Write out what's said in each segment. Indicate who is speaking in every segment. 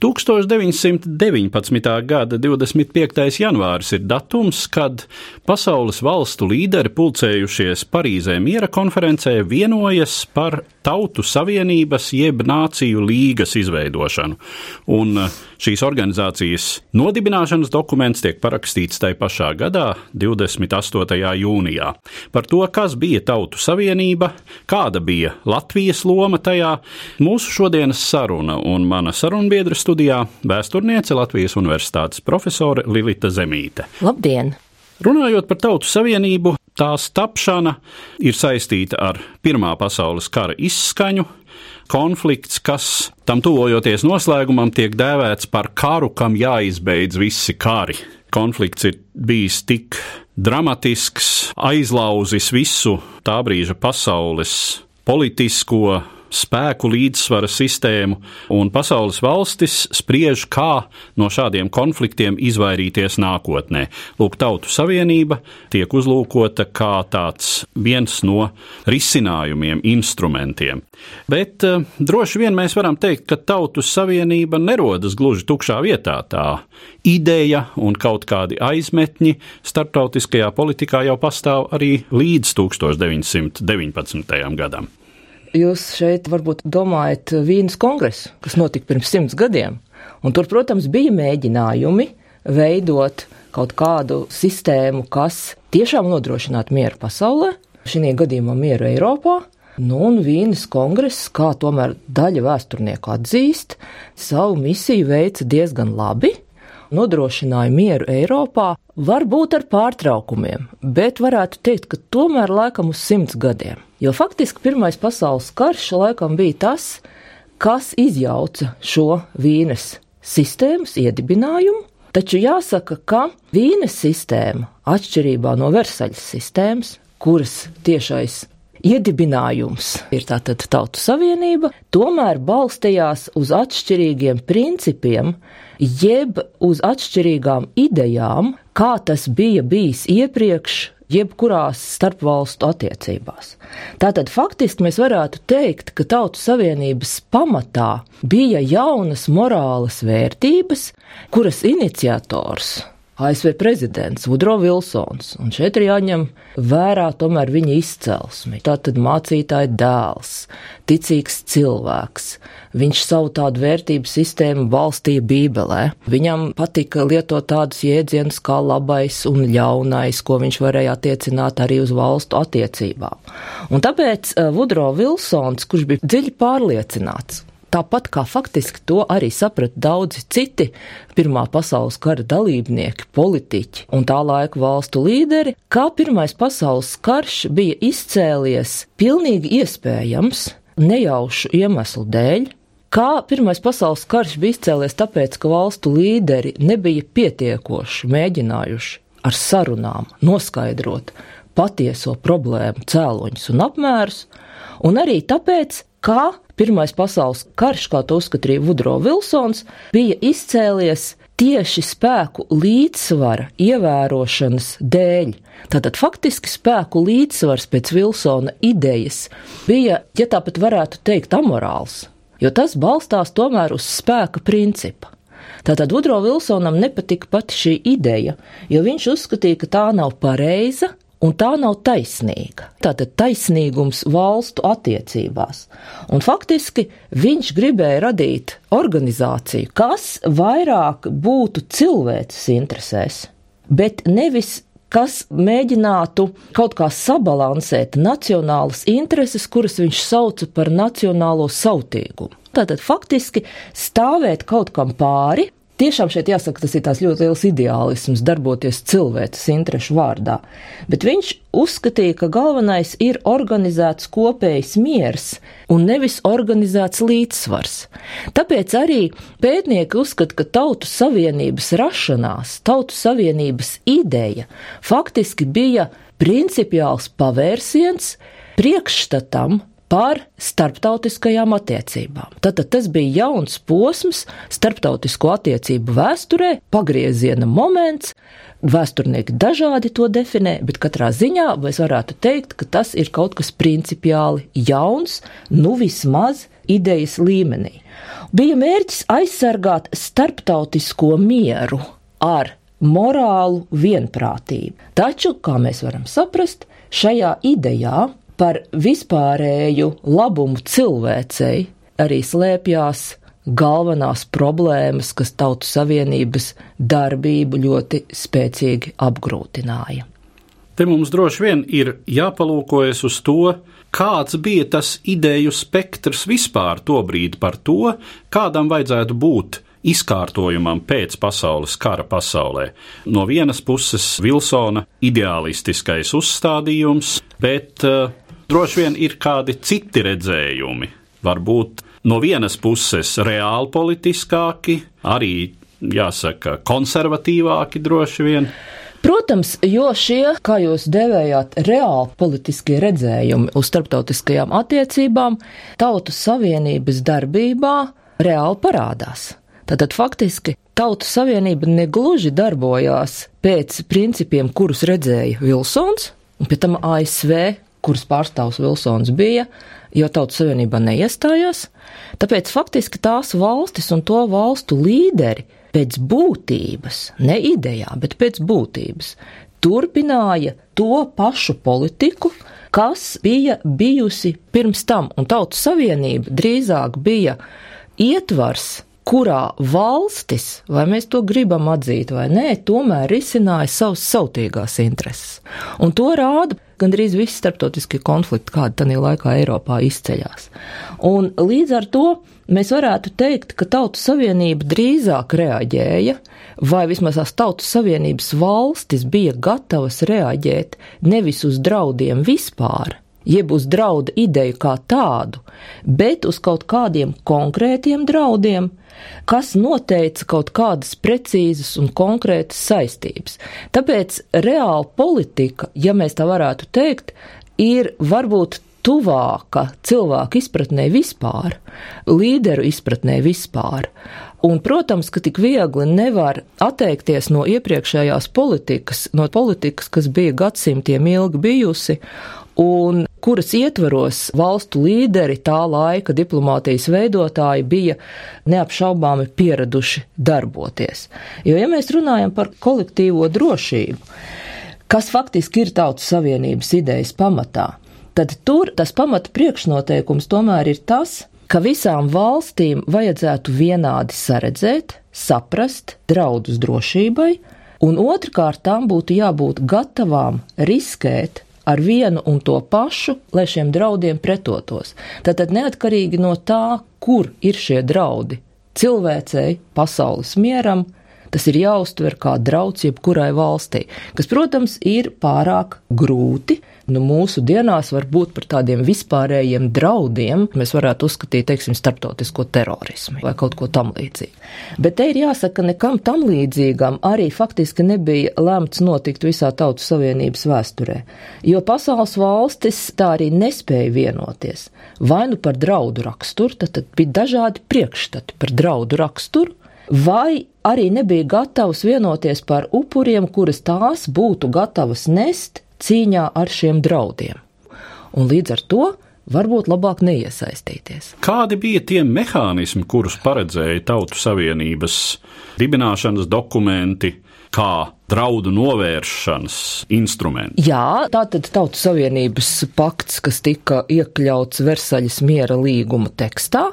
Speaker 1: 1919. gada 25. janvāris ir datums, kad pasaules valstu līderi pulcējušies Parīzē miera konferencē vienojas par Tautu Savienības jeb Nāciju līgas izveidošanu. Un šīs organizācijas nodibināšanas dokuments tiek parakstīts tai pašā gadā, 28. jūnijā. Par to, kas bija Tautu Savienība, kāda bija Latvijas loma tajā, mūsu šodienas saruna un mana sarunbiedra studijā vēsturniece Latvijas Universitātes profesore Lilita Zemīte.
Speaker 2: Labdien!
Speaker 1: Runājot par Tautu Savienību, tās tapšana ir saistīta ar Pirmā pasaules kara izskaņu. Konflikts, kas tam tuvojoties noslēgumam, tiek dēvēts par karu, kam jāizbeidz visi kari. Konflikts ir bijis tik dramatisks, aizlauzis visu tā brīža pasaules politisko spēku līdzsvara sistēmu, un pasaules valstis spriež, kā no šādiem konfliktiem izvairīties nākotnē. Lūk, Tautu Savienība tiek uzlūkota kā tāds viens no risinājumiem, instrumentiem. Bet uh, droši vien mēs varam teikt, ka Tautu Savienība nerodas gluži tukšā vietā. Tā ideja un kaut kādi aizmetņi starptautiskajā politikā jau pastāv arī līdz 1919. gadam.
Speaker 2: Jūs šeit varbūt domājat Vīnas kongresu, kas notika pirms simts gadiem. Un tur, protams, bija mēģinājumi veidot kaut kādu sistēmu, kas tiešām nodrošinātu mieru pasaulē, šī gadījumā mieru Eiropā. Nu, un Vīnas kongress, kā tomēr daļa vēsturnieku atzīst, savu misiju veica diezgan labi, nodrošināja mieru Eiropā, varbūt ar pārtraukumiem, bet varētu teikt, ka tomēr laikam uz simts gadiem. Jo faktiski Pirmais pasaules karš laikam bija tas, kas izjauca šo vīnes sistēmas iedibinājumu. Taču jāsaka, ka vīnes sistēma, atšķirībā no Versaļas sistēmas, kuras tiešais iedibinājums ir tātad Tautu Savienība, tomēr balstījās uz atšķirīgiem principiem, jeb uz atšķirīgām idejām, kā tas bija bijis iepriekš jebkurās starpvalstu attiecībās. Tātad faktiski mēs varētu teikt, ka Tautu Savienības pamatā bija jaunas morāles vērtības, kuras iniciators ASV prezidents Vudro Vilsons, un šeit ir jāņem vērā tomēr viņa izcelsmi. Tātad mācītāja dēls, ticīgs cilvēks. Viņš savu tādu vērtību sistēmu balstīja Bībelē. Viņam patika lietot tādus jēdzienus kā labais un ļaunais, ko viņš varēja attiecināt arī uz valstu attiecībām. Un tāpēc Vudro Vilsons, kurš bija dziļi pārliecināts, Tāpat kā faktiski to arī saprata daudzi citi Pirmā pasaules kara dalībnieki, politiķi un tā laika valstu līderi, kā Pirmais pasaules karš bija izcēlies pilnīgi iespējams nejaušu iemeslu dēļ, kā Pirmais pasaules karš bija izcēlies tāpēc, ka valstu līderi nebija pietiekoši mēģinājuši ar sarunām noskaidrot patieso problēmu cēloņus un apmērus, un arī tāpēc, kā Pirmais pasaules karš, kā to uzskatīja Vudro Vilsons, bija izcēlies tieši spēku līdzsvara ievērošanas dēļ. Tātad faktiski spēku līdzsvars pēc Vilsona idejas bija, ja tāpat varētu teikt, amorāls, jo tas balstās tomēr uz spēka principa. Tātad Vudro Vilsonam nepatika pati šī ideja, jo viņš uzskatīja, ka tā nav pareiza, un tā nav taisnīga. Tātad taisnīgums valstu attiecībās. Un faktiski viņš gribēja radīt organizāciju, kas vairāk būtu cilvēces interesēs, bet nevis kas mēģinātu kaut kā sabalansēt nacionālas intereses, kuras viņš sauca par nacionālo sautīgumu. Tātad faktiski stāvēt kaut kam pāri, Tiešām šeit jāsaka, tas ir tās ļoti liels ideālisms darboties cilvēces interešu vārdā, bet viņš uzskatīja, ka galvenais ir organizēts kopējs miers un nevis organizēts līdzsvars. Tāpēc arī pētnieki uzskata, ka tautu savienības rašanās, tautu savienības ideja faktiski bija principiāls pavērsiens priekšstatam par starptautiskajām attiecībām. Tātad tas bija jauns posms starptautisko attiecību vēsturē, pagrieziena moments. Vēsturnieki dažādi to definē, bet katrā ziņā mēs varētu teikt, ka tas ir kaut kas principiāli jauns, nu vismaz idejas līmenī. Bija mērķis aizsargāt starptautisko mieru ar morālu vienprātību. Taču, kā mēs varam saprast, šajā idejā par vispārēju labumu cilvēcei arī slēpjās galvenās problēmas, kas Tautu Savienības darbību ļoti spēcīgi apgrūtināja.
Speaker 1: Te mums droši vien ir jāpalūkojas uz to, kāds bija tas ideju spektrs vispār tobrīd par to, kādam vajadzētu būt izkārtojumam pēc pasaules kara pasaulē. No vienas puses Vilsona ideālistiskais uzstādījums, bet uh, droši vien ir kādi citi redzējumi. Varbūt no vienas puses reāli politiskāki, arī jāsaka konservatīvāki droši vien.
Speaker 2: Protams, jo šie, kā jūs devējāt, reāli politiskie redzējumi uz starptautiskajām attiecībām, tautu savienības darbībā reāli parādās. Tātad faktiski Tautu savienība negluži darbojās pēc principiem, kurus redzēja Vilsons, un pēc tam ASV kuras pārstāvs Vilsons bija, jo Tautas Savienībā neiestājās. Tāpēc faktiski tās valstis un to valstu līderi pēc būtības, ne idejā, bet pēc būtības, turpināja to pašu politiku, kas bija bijusi pirms tam, un Tautas Savienība drīzāk bija ietvars kurā valstis, vai mēs to gribam atzīt vai nē, tomēr risināja savas sautīgās intereses. Un to rāda gandrīz visi starptautiskie konflikti, kādi tajā laikā Eiropā izceļās. Un līdz ar to mēs varētu teikt, ka Tautu Savienība drīzāk reaģēja, vai vismaz tās Tautu Savienības valstis bija gatavas reaģēt nevis uz draudiem vispār, jeb uz draudu ideju kā tādu, bet uz kaut kādiem konkrētiem draudiem, kas noteica kaut kādas precīzas un konkrētas saistības. Tāpēc reāla politika, ja mēs tā varētu teikt, ir varbūt tuvāka cilvēku izpratnē vispār, līderu izpratnē vispār. Un, protams, ka tik viegli nevar atteikties no iepriekšējās politikas, no politikas, kas bija gadsimtiem ilgi bijusi, un kuras ietvaros valstu līderi tā laika diplomātijas veidotāji bija neapšaubāmi pieraduši darboties. Jo, ja mēs runājam par kolektīvo drošību, kas faktiski ir tautas savienības idejas pamatā, tad tur tas pamata priekšnoteikums tomēr ir tas, ka visām valstīm vajadzētu vienādi saredzēt, saprast draudus drošībai, un otrkārt tām būtu jābūt gatavām riskēt ar vienu un to pašu, lai šiem draudiem pretotos. Tātad neatkarīgi no tā, kur ir šie draudi - cilvēcei, pasaules mieram, tas ir jāuztver kā drauds jebkurai valstī, kas, protams, ir pārāk grūti, nu, mūsu dienās var būt par tādiem vispārējiem draudiem, mēs varētu uzskatīt, teiksim, starptautisko terorismu vai kaut ko tam līdzīgu. Bet te ir jāsaka, nekam tam līdzīgam arī faktiski nebija lemts notikt visā Tautu Savienības vēsturē, jo pasaules valstis tā arī nespēja vienoties. Vai nu par draudu raksturu, tad, tad bija dažādi priekšstati par draudu raksturu, vai arī nebija gatavs vienoties par upuriem, kuras tās būtu gatavas nest cīņā ar šiem draudiem. Un līdz ar to varbūt labāk neiesaistīties.
Speaker 1: Kādi bija tie mehānismi, kurus paredzēja Tautu Savienības dibināšanas dokumenti, kā draudu novēršanas instrumenti?
Speaker 2: Jā, tātad Tautu Savienības pakts, kas tika iekļauts Versaļas miera līguma tekstā,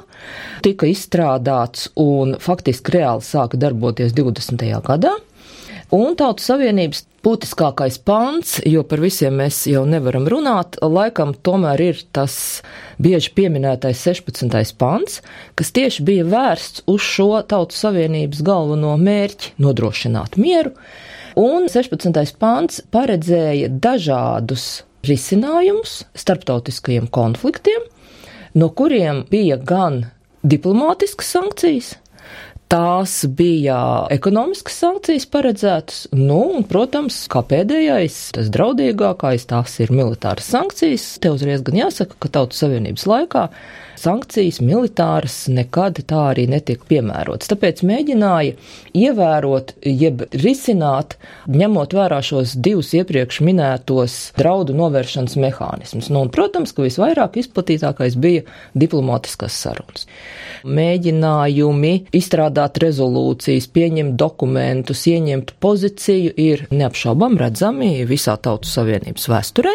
Speaker 2: tika izstrādāts un faktiski reāli sāka darboties 20. gadā. Un Tautu Savienības būtiskākais pants, jo par visiem mēs jau nevaram runāt, laikam tomēr ir tas bieži pieminētais 16. pants, kas tieši bija vērsts uz šo Tautu Savienības galveno mērķi - nodrošināt mieru. Un 16. pants paredzēja dažādus risinājumus starptautiskajiem konfliktiem, no kuriem bija gan diplomātiskas sankcijas, Tās bija ekonomiskas sankcijas paredzētas, nu, un, protams, kā pēdējais, tas draudīgākais, tās ir militāras sankcijas. Te uzreiz gan jāsaka, ka Tautu Savienības laikā sankcijas militāras nekad tā arī netika piemērotas. Tāpēc mēģināja ievērot, jeb risināt, ņemot vērā šos divus iepriekš minētos draudu novēršanas mehānismus. Nu, un, protams, ka visvairāk izplatītākais bija diplomātiskās sarunas mēģinājumi izstrādāt rezolūcijas, pieņemt dokumentus, ieņemt pozīciju ir neapšaubām redzami visā Tautu Savienības vēsturē,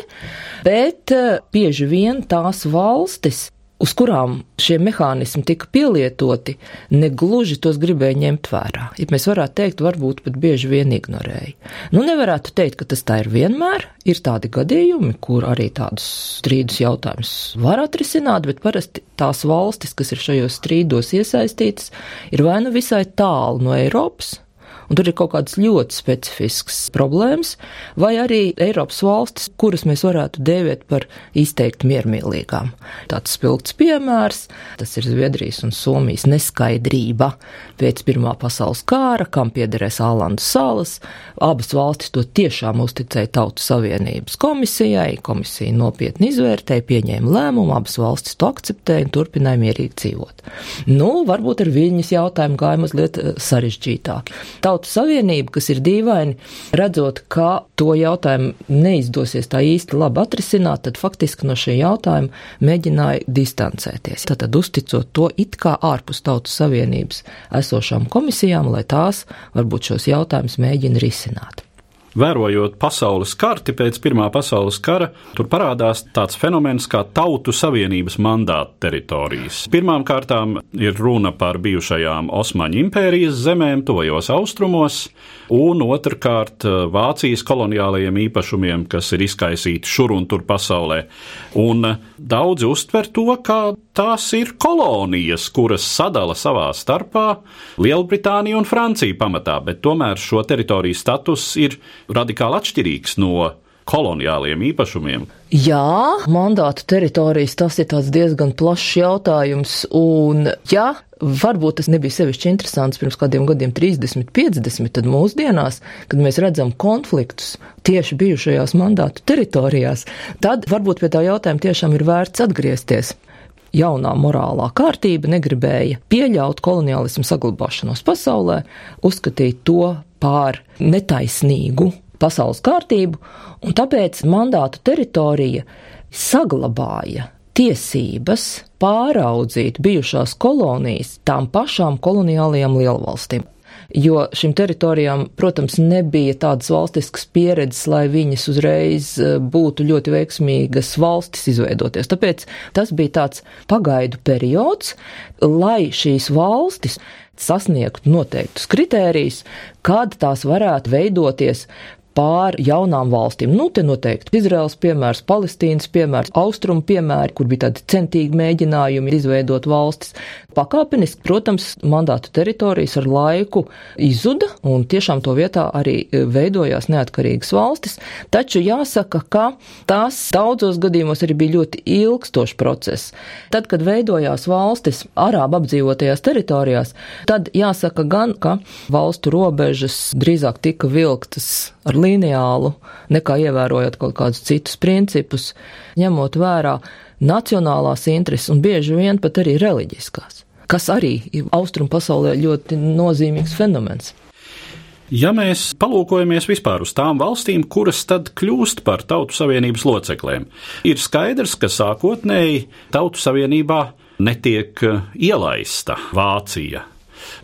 Speaker 2: bet eh, bieži vien tās valstis uz kurām šie mehānismi tika pielietoti, negluži tos gribēja ņemt vērā. Ja mēs varētu teikt, varbūt pat bieži vien ignorēja. Nu, nevarētu teikt, ka tas tā ir vienmēr. Ir tādi gadījumi, kur arī tādus strīdus jautājumus var atrisināt, bet parasti tās valstis, kas ir šajos strīdos iesaistītas, ir vai nu visai tālu no Eiropas, un tur ir kaut kādas ļoti specifiskas problēmas, vai arī Eiropas valstis, kuras mēs varētu dēvēt par izteikti miermīlīgām. Tāds spilgts piemērs, tas ir Zviedrijas un Somijas neskaidrība pēc Pirmā pasaules kāra, kam piederēs Ālandu salas. Abas valstis to tiešām uzticēja Tautu Savienības komisijai, komisija nopietni izvērtēja, pieņēma lēmumu, abas valstis to akceptēja un turpināja mierīgi dzīvot. Nu, varbūt ar viņas jautājumu gāja mazliet eh, sarežģītāk. Tautu Tautu Savienība, kas ir dīvaini, redzot, ka to jautājumu neizdosies tā īsti labi atrisināt, tad faktiski no šī jautājuma mēģināja distancēties. Tātad uzticot to it kā ārpus Tautu Savienības esošām komisijām, lai tās varbūt šos jautājumus mēģina risināt.
Speaker 1: Vērojot pasaules karti pēc Pirmā pasaules kara, tur parādās tāds fenomens kā tautu savienības mandāta teritorijas. Pirmām kārtām ir runa par bijušajām Osmaņu impērijas zemēm, tojos austrumos, un otrkārt Vācijas koloniālajiem īpašumiem, kas ir izkaisīti šur un tur pasaulē. Un daudzi uztver to, kā tās ir kolonijas, kuras sadala savā starpā Lielbritānija un Francija pamatā, bet tomēr šo teritoriju status ir radikāli atšķirīgs no koloniāliem īpašumiem.
Speaker 2: Jā, mandātu teritorijas tas ir diezgan plašs jautājums, un ja varbūt tas nebija sevišķi interesants pirms kādiem gadiem, 30, 50, tad mūsdienās, kad mēs redzam konfliktus tieši bijušajās mandātu teritorijās, tad varbūt pie tā jautājuma tiešām ir vērts atgriezties jaunā morālā kārtība negribēja pieļaut koloniālismu saglabāšanos pasaulē, uzskatīt to par netaisnīgu pasaules kārtību, un tāpēc mandātu teritorija saglabāja tiesības pāraudzīt bijušās kolonijas tām pašām koloniālajām lielvalstīm. Jo šīm teritorijām, protams, nebija tādas valstiskas pieredzes, lai viņas uzreiz e, būtu ļoti veiksmīgas valstis izveidoties. Tāpēc tas bija tāds pagaidu periods, lai šīs valstis sasniegtu noteiktus kritērijus, kad tās varētu veidoties pār jaunām valstīm. Nu, te noteikti Izraels piemērs, Palestīnas piemērs, Austrumu piemēri, kur bija tādi centīgi mēģinājumi izveidot valstis. Pakāpeniski, protams, mandātu teritorijas ar laiku izzuda, un tiešām to vietā arī e, veidojās neatkarīgas valstis, taču jāsaka, ka tās daudzos gadījumos arī bija ļoti ilgstošs process. Tad, kad veidojās valstis arābu apdzīvotajās teritorijās, tad jāsaka gan, ka valstu robežas drīzāk tika vilktas ar lineālu, nekā ievērojot kaut kādus citus principus, ņemot vērā nacionālās intereses un bieži vien pat arī reliģiskās, kas arī ir austrumu pasaulē ļoti nozīmīgs fenomens.
Speaker 1: Ja mēs palūkojamies vispār uz tām valstīm, kuras tad kļūst par Tautu Savienības locekliem, ir skaidrs, ka sākotnēji Tautu Savienībā netiek ielaista Vācija.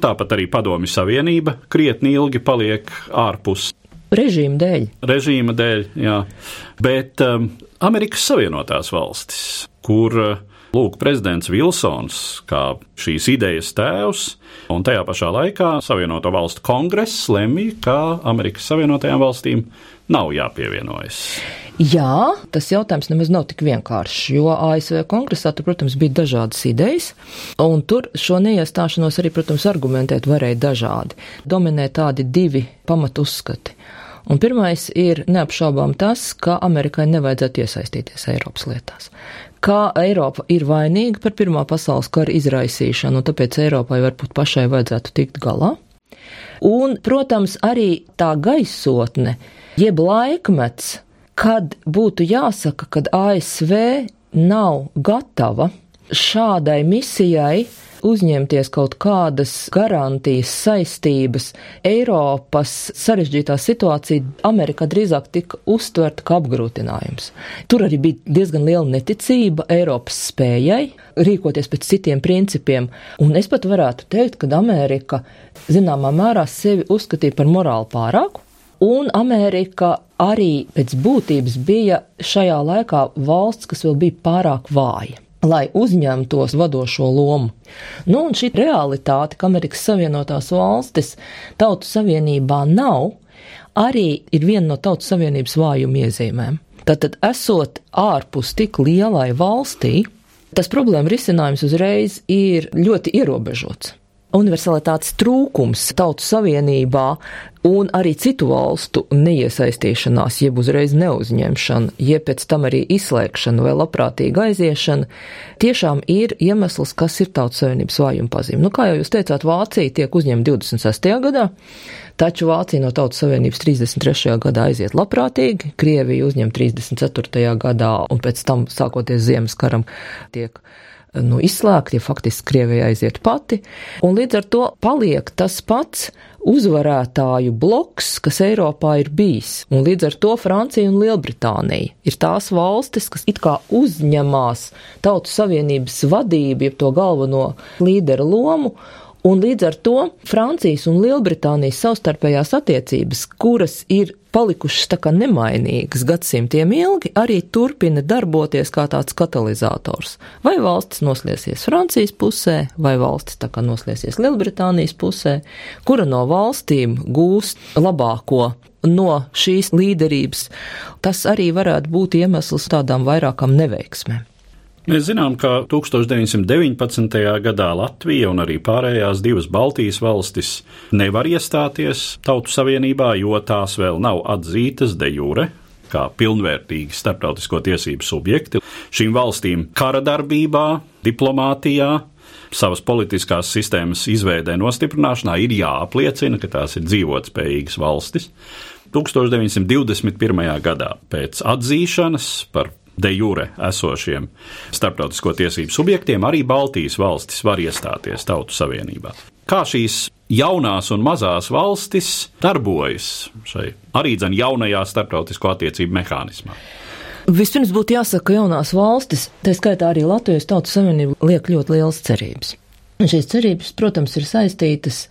Speaker 1: Tāpat arī Padomju Savienība krietni ilgi paliek ārpus
Speaker 2: Režīma dēļ.
Speaker 1: Režīma dēļ, jā. Bet um, Amerikas Savienotās valstis, kur uh, Lūk, prezidents Vilsons, kā šīs idejas tēvs, un tajā pašā laikā Savienoto Valstu kongress lemj, ka Amerikas Savienotajām valstīm nav jāpievienojas.
Speaker 2: Jā, tas jautājums nemaz nav tik vienkāršs, jo ASV kongresā tur, protams, bija dažādas idejas, un tur šo neiestāšanos arī, protams, argumentēt varēja dažādi. Dominē tādi divi pamatu uzskati. Un pirmais ir neapšaubām tas, ka Amerikai nevajadzētu iesaistīties Eiropas lietās. Kā Eiropa ir vainīga par Pirmā pasaules kara izraisīšanu, un tāpēc Eiropai varbūt pašai vajadzētu tikt galā. Un, protams, arī tā gaisotne, jeb laikmets, kad būtu jāsaka, ka ASV nav gatava šādai misijai uzņemties kaut kādas garantijas, saistības. Eiropas sarežģītā situācija Amerikā drīzāk tika uztverta kā apgrūtinājums. Tur arī bija diezgan liela neticība Eiropas spējai rīkoties pēc citiem principiem, un es pat varētu teikt, ka Amerika zināmā mērā sevi uzskatīja par morāli pārāku, un Amerika arī pēc būtības bija šajā laikā valsts, kas vēl bija pārāk vāja lai uzņemtos vadošo lomu. Nu, un šī realitāte, ka Amerikas Savienotās valstis Tautu Savienībā nav, arī ir viena no Tautu Savienības vājuma iezīmēm. Tātad, esot ārpus tik lielai valstī, tas problēma risinājums uzreiz ir ļoti ierobežots universalitātes trūkums Tautu Savienībā un arī citu valstu neiesaistīšanās, jeb uzreiz neuzņemšana, jeb pēc tam arī izslēgšana vai labprātīga aiziešana, tiešām ir iemesls, kas ir Tautu Savienības vājuma pazīme. Nu, kā jau jūs teicāt, Vācija tiek uzņemta 26. gadā, taču Vācija no Tautas Savienības 33. gadā aiziet labprātīgi, Krievija uzņem 34. gadā un pēc tam, sākoties Ziemas karam, tiek nu, izslēgti, ja faktiski Krievija aiziet pati, un līdz ar to paliek tas pats uzvarētāju bloks, kas Eiropā ir bijis, un līdz ar to Francija un Lielbritānija ir tās valstis, kas it kā uzņemās Tautu Savienības vadību, jeb to galveno līderu lomu, Un līdz ar to Francijas un Lielbritānijas savstarpējās attiecības, kuras ir palikušas tā kā nemainīgas gadsimtiem ilgi, arī turpina darboties kā tāds katalizators. Vai valstis noslēsies Francijas pusē, vai valstis tā kā noslēsies Lielbritānijas pusē, kura no valstīm gūst labāko no šīs līderības, tas arī varētu būt iemesls tādām vairākām neveiksmēm.
Speaker 1: Mēs zinām, ka 1919. gadā Latvija un arī pārējās divas Baltijas valstis nevar iestāties Tautu Savienībā, jo tās vēl nav atzītas de jure kā pilnvērtīgi starptautisko tiesību subjekti. Šīm valstīm kara darbībā, diplomātijā, savas politiskās sistēmas izveidē nostiprināšanā ir jāapliecina, ka tās ir dzīvotspējīgas valstis. 1921. gadā pēc atzīšanas par de jure esošiem starptautisko tiesību subjektiem, arī Baltijas valstis var iestāties Tautu Savienībā. Kā šīs jaunās un mazās valstis darbojas šai arī dzen jaunajā starptautisko attiecību mehānismā?
Speaker 2: Vispirms būtu jāsaka, ka jaunās valstis, tā skaitā arī Latvijas Tautas Savienība, liek ļoti lielas cerības. Šīs cerības, protams, ir saistītas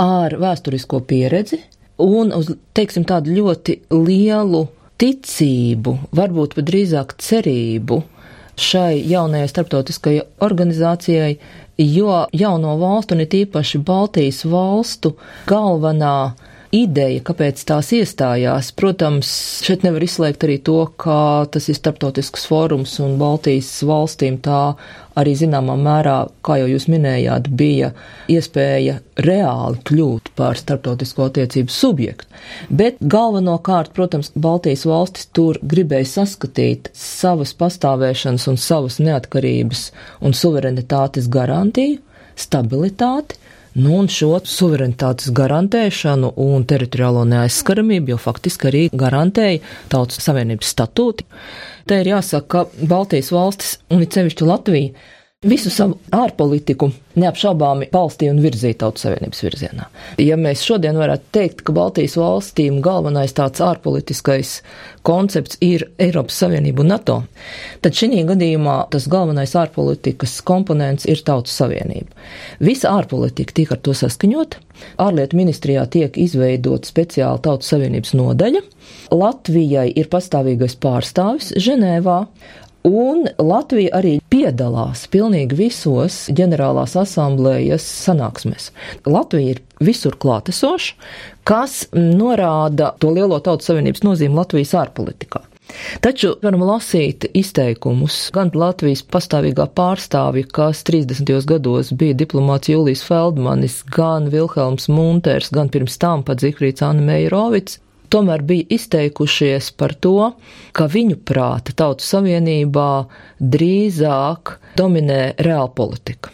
Speaker 2: ar vēsturisko pieredzi un uz, teiksim, tādu ļoti lielu ticību, varbūt pat drīzāk cerību šai jaunajai starptautiskajai organizācijai, jo jauno valstu, un it īpaši Baltijas valstu galvenā ideja, kāpēc tās iestājās. Protams, šeit nevar izslēgt arī to, ka tas ir starptautisks fórums un Baltijas valstīm tā arī zināmā mērā, kā jau jūs minējāt, bija iespēja reāli kļūt par starptautisko attiecību subjektu. Bet galvenokārt, protams, Baltijas valstis tur gribēja saskatīt savas pastāvēšanas un savas neatkarības un suverenitātes garantiju, stabilitāti, Nu, un šo suverenitātes garantēšanu un teritoriālo neaizskaramību jau faktiski arī garantēja Tautas Savienības statūti. Te ir jāsaka, ka Baltijas valstis un it sevišķi Latvija visu savu ārpolitiku neapšaubāmi balstīja un virzīja Tautu Savienības virzienā. Ja mēs šodien varētu teikt, ka Baltijas valstīm galvenais tāds ārpolitiskais koncepts ir Eiropas Savienība un NATO, tad šī gadījumā tas galvenais ārpolitikas komponents ir Tautu Savienība. Visa ārpolitika tiek ar to saskaņota. Ārlietu ministrijā tiek izveidota speciāla Tautu Savienības nodaļa. Latvijai ir pastāvīgais pārstāvis Ženēvā, Un Latvija arī piedalās pilnīgi visos ģenerālās asamblējas sanāksmēs. Latvija ir visur klātesoša, kas norāda to lielo tautas savienības nozīmi Latvijas ārpolitikā. Taču varam lasīt izteikumus gan Latvijas pastāvīgā pārstāvja, kas 30. gados bija diplomāts Jūlijs Feldmanis, gan Vilhelms Munters, gan pirms tam pat Zifrīds Anna Meirovits, tomēr bija izteikušies par to, ka viņu prāta Tautu Savienībā drīzāk dominē reālpolitika.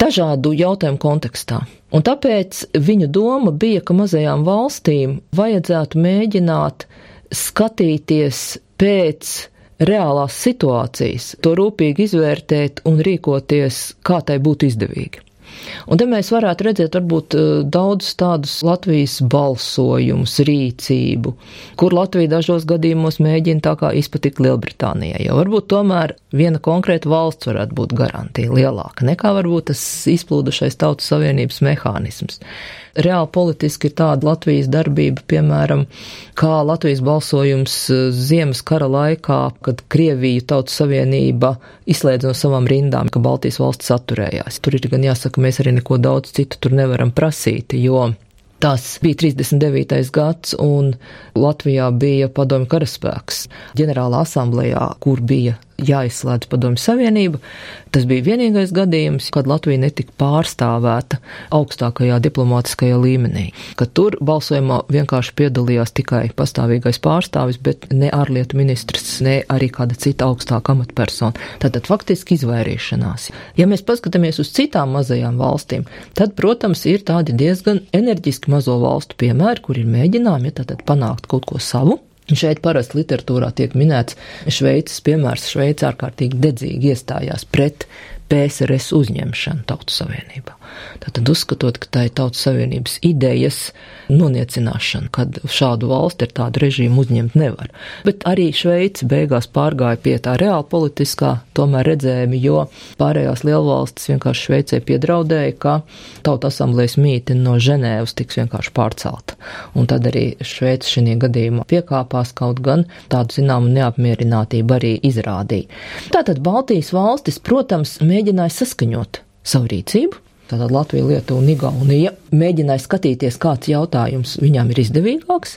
Speaker 2: Dažādu jautājumu kontekstā. Un tāpēc viņu doma bija, ka mazajām valstīm vajadzētu mēģināt skatīties pēc reālās situācijas, to rūpīgi izvērtēt un rīkoties, kā tai būtu izdevīgi. Un te mēs varētu redzēt varbūt eh, daudz tādus Latvijas balsojumus, rīcību, kur Latvija dažos gadījumos mēģina tā kā izpatikt Lielbritānijai, jo varbūt tomēr viena konkrēta valsts varētu būt garantija lielāka nekā varbūt tas izplūdušais tautas savienības mehānisms. Reāli politiski ir tāda Latvijas darbība, piemēram, kā Latvijas balsojums eh, Ziemas kara laikā, kad Krieviju tautas savienība izslēdz no savām rindām, ka Baltijas valsts atturējās. Tur ir gan jāsaka, mēs arī neko daudz citu tur nevaram prasīt, jo Tas bija 39. gads, un Latvijā bija padomju karaspēks. Ģenerālā asamblējā, kur bija jāizslēdz Padomju Savienība. Tas bija vienīgais gadījums, kad Latvija netika pārstāvēta augstākajā diplomātiskajā līmenī, ka tur balsojumā vienkārši piedalījās tikai pastāvīgais pārstāvis, bet ne ārlietu ministrs, ne arī kāda cita augstāka amatpersona. Tātad faktiski izvairīšanās. Ja mēs paskatāmies uz citām mazajām valstīm, tad, protams, ir tādi diezgan enerģiski mazo valstu piemēri, kur ir mēģinājumi ja, panākt kaut ko savu Šeit parasti literatūrā tiek minēts Šveices piemērs. Šveice ārkārtīgi dedzīgi iestājās pret PSRS uzņemšanu Tautu Savienībā. Tātad uzskatot, ka tā ir Tautas Savienības idejas noniecināšana, kad šādu valsti ar tādu režīmu uzņemt nevar. Bet arī Šveice beigās pārgāja pie tā reāla politiskā tomēr redzējumi, jo pārējās lielvalstis vienkārši Šveicē piedraudēja, ka Tauta asamblējas mīti no Ženēvas tiks vienkārši pārcelta. Un tad arī Šveice šī gadījumā piekāpās kaut gan tādu zināmu neapmierinātību arī izrādīja. Tātad Baltijas valstis, protams, mēģināja saskaņot savu rīcību, Tātad Latvija, Lietuva un Igaunija mēģināja skatīties, kāds jautājums viņām ir izdevīgāks.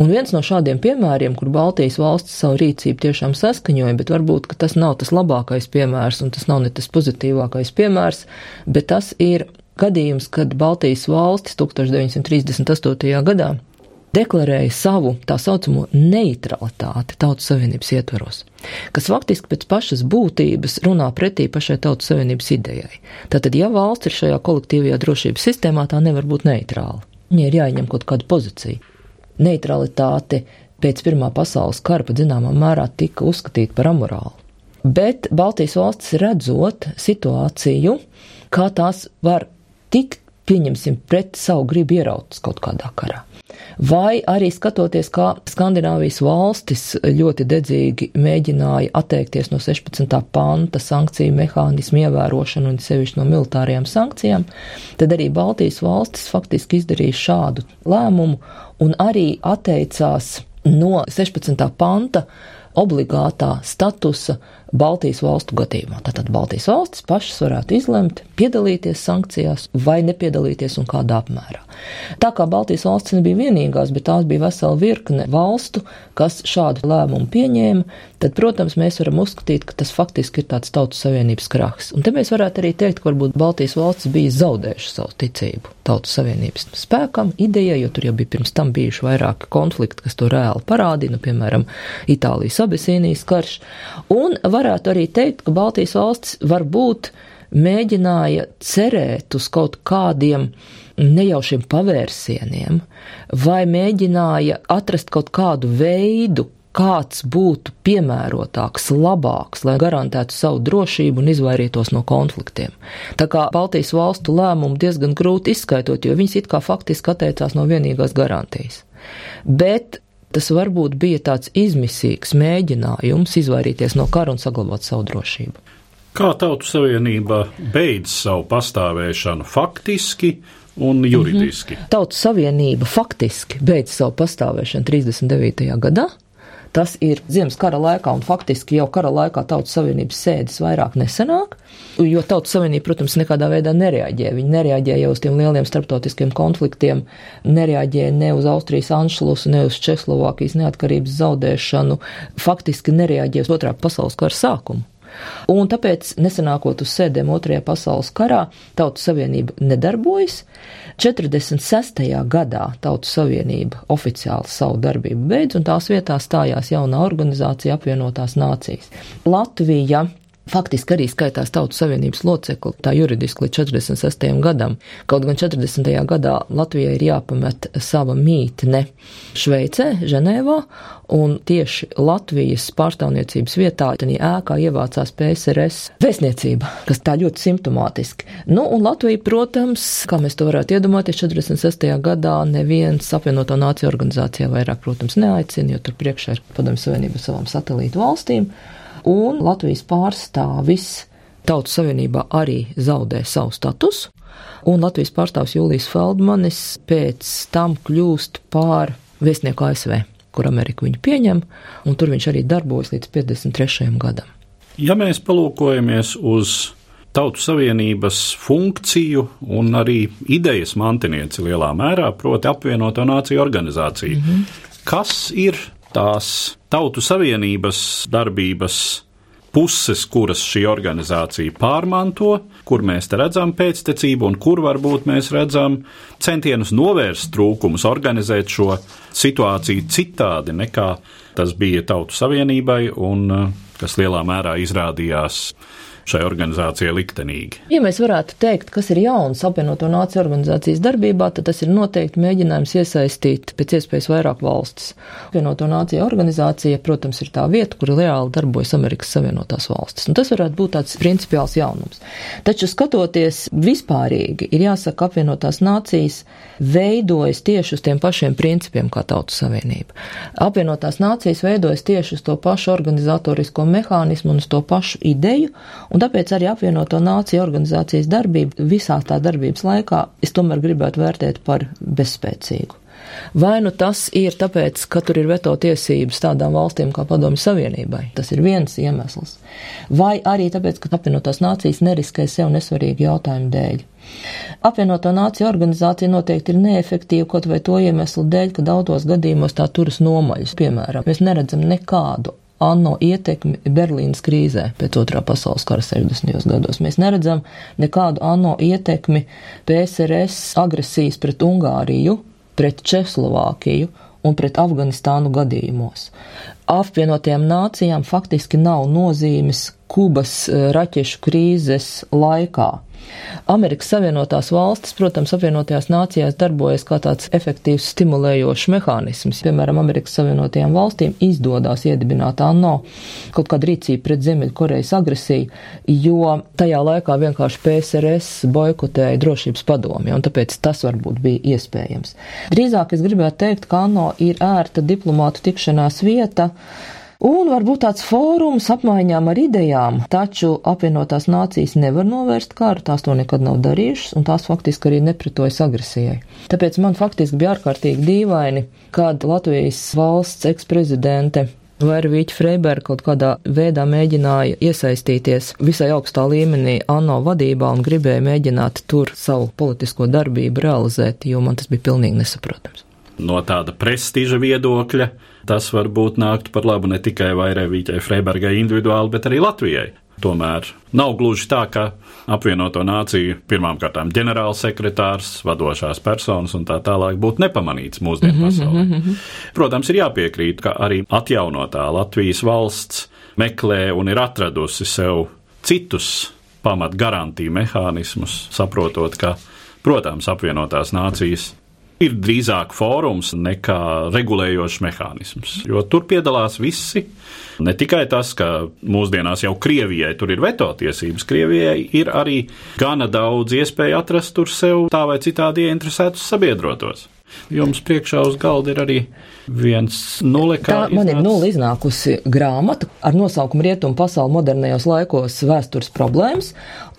Speaker 2: Un viens no šādiem piemēriem, kur Baltijas valsts savu rīcību tiešām saskaņoja, bet varbūt tas nav tas labākais piemērs un tas nav ne tas pozitīvākais piemērs, bet tas ir gadījums, kad Baltijas valstis 1938. gadā deklarēja savu tā saucamo neutralitāti Tautas Savienības ietvaros, kas faktiski pēc pašas būtības runā pretī pašai Tautas Savienības idejai. Tātad, ja valsts ir šajā kolektīvajā drošības sistēmā, tā nevar būt neitrāla. Viņai ir jāņem kaut kāda pozīcija. Neutralitāte pēc Pirmā pasaules kara zināmā mērā tika uzskatīta par amorālu. Bet Baltijas valstis redzot situāciju, kā tās var tikt, pieņemsim, pret savu gribu ierautas kaut kādā karā vai arī skatoties, kā Skandināvijas valstis ļoti dedzīgi mēģināja atteikties no 16. panta sankciju mehānismu ievērošanu un sevišķi no militārajām sankcijām, tad arī Baltijas valstis faktiski izdarīja šādu lēmumu un arī atteicās no 16. panta obligātā statusa Baltijas valstu gadījumā. Tātad Baltijas valstis pašas varētu izlemt, piedalīties sankcijās vai nepiedalīties un kādā apmērā. Tā kā Baltijas valstis nebija vienīgās, bet tās bija vesela virkne valstu, kas šādu lēmumu pieņēma, tad, protams, mēs varam uzskatīt, ka tas faktiski ir tāds tautas savienības krahs. Un te mēs varētu arī teikt, ka varbūt Baltijas valstis bija zaudējušas savu ticību tautas savienības spēkam, idejai, jo tur jau bija pirms tam bijuši vairāki konflikti, kas to reāli parādīja, nu, piemēram, Itālijas abesīnijas karš. Un varētu arī teikt, ka Baltijas valstis varbūt mēģināja cerēt uz kaut kādiem nejaušiem pavērsieniem, vai mēģināja atrast kaut kādu veidu, kāds būtu piemērotāks, labāks, lai garantētu savu drošību un izvairītos no konfliktiem. Tā kā Baltijas valstu lēmumu diezgan grūti izskaitot, jo viņas it kā faktiski atteicās no vienīgās garantijas. Bet tas varbūt bija tāds izmisīgs mēģinājums izvairīties no kara un saglabāt savu drošību.
Speaker 1: Kā Tautu Savienība beidz savu pastāvēšanu faktiski un juridiski? Mm
Speaker 2: -hmm. Tautu Savienība faktiski beidz savu pastāvēšanu 39. gadā. Tas ir Ziemas kara laikā, un faktiski jau kara laikā Tautas Savienības sēdes vairāk nesenāk, jo Tautas Savienība, protams, nekādā veidā nereaģē. Viņi nereaģē jau uz tiem lieliem starptautiskiem konfliktiem, nereaģē ne uz Austrijas anšlusu, ne uz Čehoslovākijas neatkarības zaudēšanu, faktiski nereaģē uz otrā pasaules kara sākumu. Un tāpēc, nesenākot uz sēdēm Otrajā pasaules karā, Tautu Savienība nedarbojas. 46. gadā Tautu Savienība oficiāli savu darbību beidz, un tās vietā stājās jauna organizācija apvienotās nācijas. Latvija faktiski arī skaitās Tautu Savienības locekli, tā juridiski līdz 46. gadam. Kaut gan 40. gadā Latvijai ir jāpamet sava mītne Šveicē, Ženēvā, un tieši Latvijas pārstāvniecības vietā tādā ēkā ievācās PSRS vēstniecība, kas tā ļoti simptomātiski. Nu, un Latvija, protams, kā mēs to varētu iedomāties, 46. gadā neviens apvienoto nāciju organizācijā vairāk, protams, neaicina, jo tur priekšā ir padomju savienība savām satelītu valstīm un Latvijas pārstāvis Tautas Savienībā arī zaudē savu statusu, un Latvijas pārstāvis Jūlijas Feldmanis pēc tam kļūst par viesnieku ASV, kur Amerika viņu pieņem, un tur viņš arī darbojas līdz 53. gadam.
Speaker 1: Ja mēs palūkojamies uz Tautu Savienības funkciju un arī idejas mantinieci lielā mērā, proti apvienoto nāciju organizāciju, mm -hmm. kas ir tās Tautu Savienības darbības puses, kuras šī organizācija pārmanto, kur mēs redzam pēctecību un kur varbūt mēs redzam centienus novērst trūkumus, organizēt šo situāciju citādi nekā tas bija Tautu Savienībai un eh, kas lielā mērā izrādījās šai organizācijai liktenīgi.
Speaker 2: Ja mēs varētu teikt, kas ir jauns apvienoto nāciju organizācijas darbībā, tad tas ir noteikti mēģinājums iesaistīt pēc iespējas vairāk valstis. Apvienoto nāciju organizācija, protams, ir tā vieta, kur reāli darbojas Amerikas Savienotās valstis. Un tas varētu būt tāds principiāls jaunums. Taču skatoties vispārīgi, ir jāsaka, apvienotās nācijas veidojas tieši uz tiem pašiem principiem kā Tautu Savienība. Apvienotās nācijas veidojas tieši uz to pašu organizatorisko mehānismu un uz to pašu ideju, un tāpēc arī apvienoto nāciju organizācijas darbību visā tā darbības laikā es tomēr gribētu vērtēt par bezspēcīgu. Vai nu tas ir tāpēc, ka tur ir veto tiesības tādām valstīm kā Padomju Savienībai, tas ir viens iemesls, vai arī tāpēc, ka apvienotās nācijas neriskē sev nesvarīgu jautājumu dēļ. Apvienoto nāciju organizācija noteikti ir neefektīva kaut vai to iemeslu dēļ, ka daudzos gadījumos tā turas nomaļas. Piemēram, mēs neredzam nekādu ANO ietekmi Berlīnas krīzē pēc otrā pasaules kara 60. gados. Mēs neredzam nekādu ANO ietekmi PSRS agresijas pret Ungāriju, pret Čehoslovākiju un pret Afganistānu gadījumos. Apvienotajām nācijām faktiski nav nozīmes Kubas eh, raķešu krīzes laikā. Amerikas Savienotās valstis, protams, apvienotajās nācijās darbojas kā tāds efektīvs stimulējošs mehānisms. Piemēram, Amerikas Savienotajām valstīm izdodās iedibināt ANO kaut kādu rīcību pret Ziemeļkorejas agresiju, jo tajā laikā vienkārši PSRS boikotēja drošības padomi, un tāpēc tas varbūt bija iespējams. Drīzāk es gribētu teikt, ka ANO ir ērta diplomātu tikšanās vieta, Un varbūt tāds fórums apmaiņām ar idejām, taču apvienotās nācijas nevar novērst karu, tās to nekad nav darījušas, un tās faktiski arī nepritojas agresijai. Tāpēc man faktiski bija ārkārtīgi dīvaini, kad Latvijas valsts eksprezidente vai arī Vīķa Freiberga kaut kādā veidā mēģināja iesaistīties visai augstā līmenī ANO vadībā un gribēja mēģināt tur savu politisko darbību realizēt, jo man tas bija pilnīgi nesaprotams
Speaker 1: no tāda prestiža viedokļa, tas varbūt nāktu par labu ne tikai Vairēvīķai Freibergai individuāli, bet arī Latvijai. Tomēr nav gluži tā, ka apvienoto nāciju pirmām kārtām ģenerālsekretārs, vadošās personas un tā tālāk būtu nepamanīts mūsdienu -hmm, pasaulē. Mm -hmm. Protams, ir jāpiekrīt, ka arī atjaunotā Latvijas valsts meklē un ir atradusi sev citus pamat garantiju mehānismus, saprotot, ka, protams, apvienotās nācijas ir drīzāk fórums nekā regulējošs mehānisms. Jo tur piedalās visi. Ne tikai tas, ka mūsdienās jau Krievijai tur ir veto tiesības, Krievijai ir arī gana daudz iespēju atrast tur sev tā vai citādi ieinteresētus sabiedrotos. Jums priekšā uz galda ir arī viens nulle kā.
Speaker 2: Tā man iznāc... ir nulle iznākusi grāmata ar nosaukumu Rietumu pasauli modernajos laikos vēstures problēmas,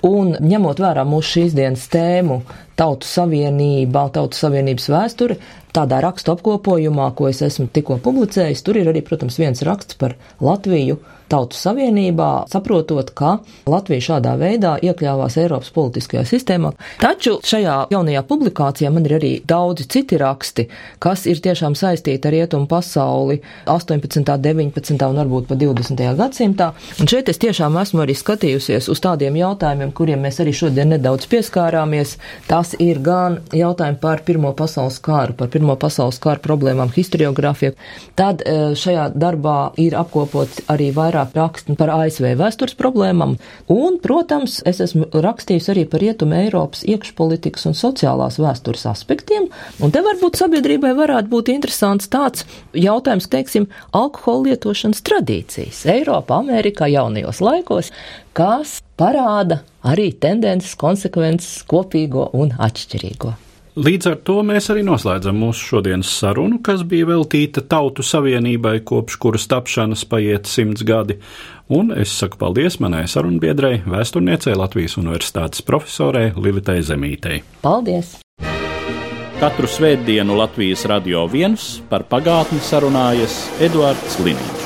Speaker 2: un ņemot vērā mūsu šīs dienas tēmu Tautu savienība, Tautu savienības vēsture, tādā rakstu apkopojumā, ko es esmu tikko publicējis, tur ir arī, protams, viens raksts par Latviju Tautu Savienībā, saprotot, ka Latvija šādā veidā iekļāvās Eiropas politiskajā sistēmā. Taču šajā jaunajā publikācijā man ir arī daudzi citi raksti, kas ir tiešām saistīti ar rietumu pasauli 18., 19. un varbūt pat 20. gadsimtā. Un šeit es tiešām esmu arī skatījusies uz tādiem jautājumiem, kuriem mēs arī šodien nedaudz pieskārāmies. Tas ir gan jautājumi par Pirmo pasaules kāru, par Pirmo pasaules kāru problēmām, historiografiju. Tad eh, šajā darbā ir apkopots arī vairāk vairāk rakstu par ASV vēstures problēmām, un, protams, es esmu rakstījis arī par rietumu Eiropas iekšpolitikas un sociālās vēstures aspektiem, un te varbūt sabiedrībai varētu būt interesants tāds jautājums, teiksim, alkohola lietošanas tradīcijas Eiropā, Amerikā jaunajos laikos, kas parāda arī tendences, konsekvences, kopīgo un atšķirīgo.
Speaker 1: Līdz ar to mēs arī noslēdzam mūsu šodienas sarunu, kas bija veltīta Tautu Savienībai, kopš kuras tapšanas paiet simts gadi. Un es saku paldies manai sarunbiedrei, vēsturniecei Latvijas Universitātes profesorei Lilitai Zemītei.
Speaker 2: Paldies!
Speaker 1: Katru svētdienu Latvijas radio viens par pagātni sarunājas Eduards Liniņš.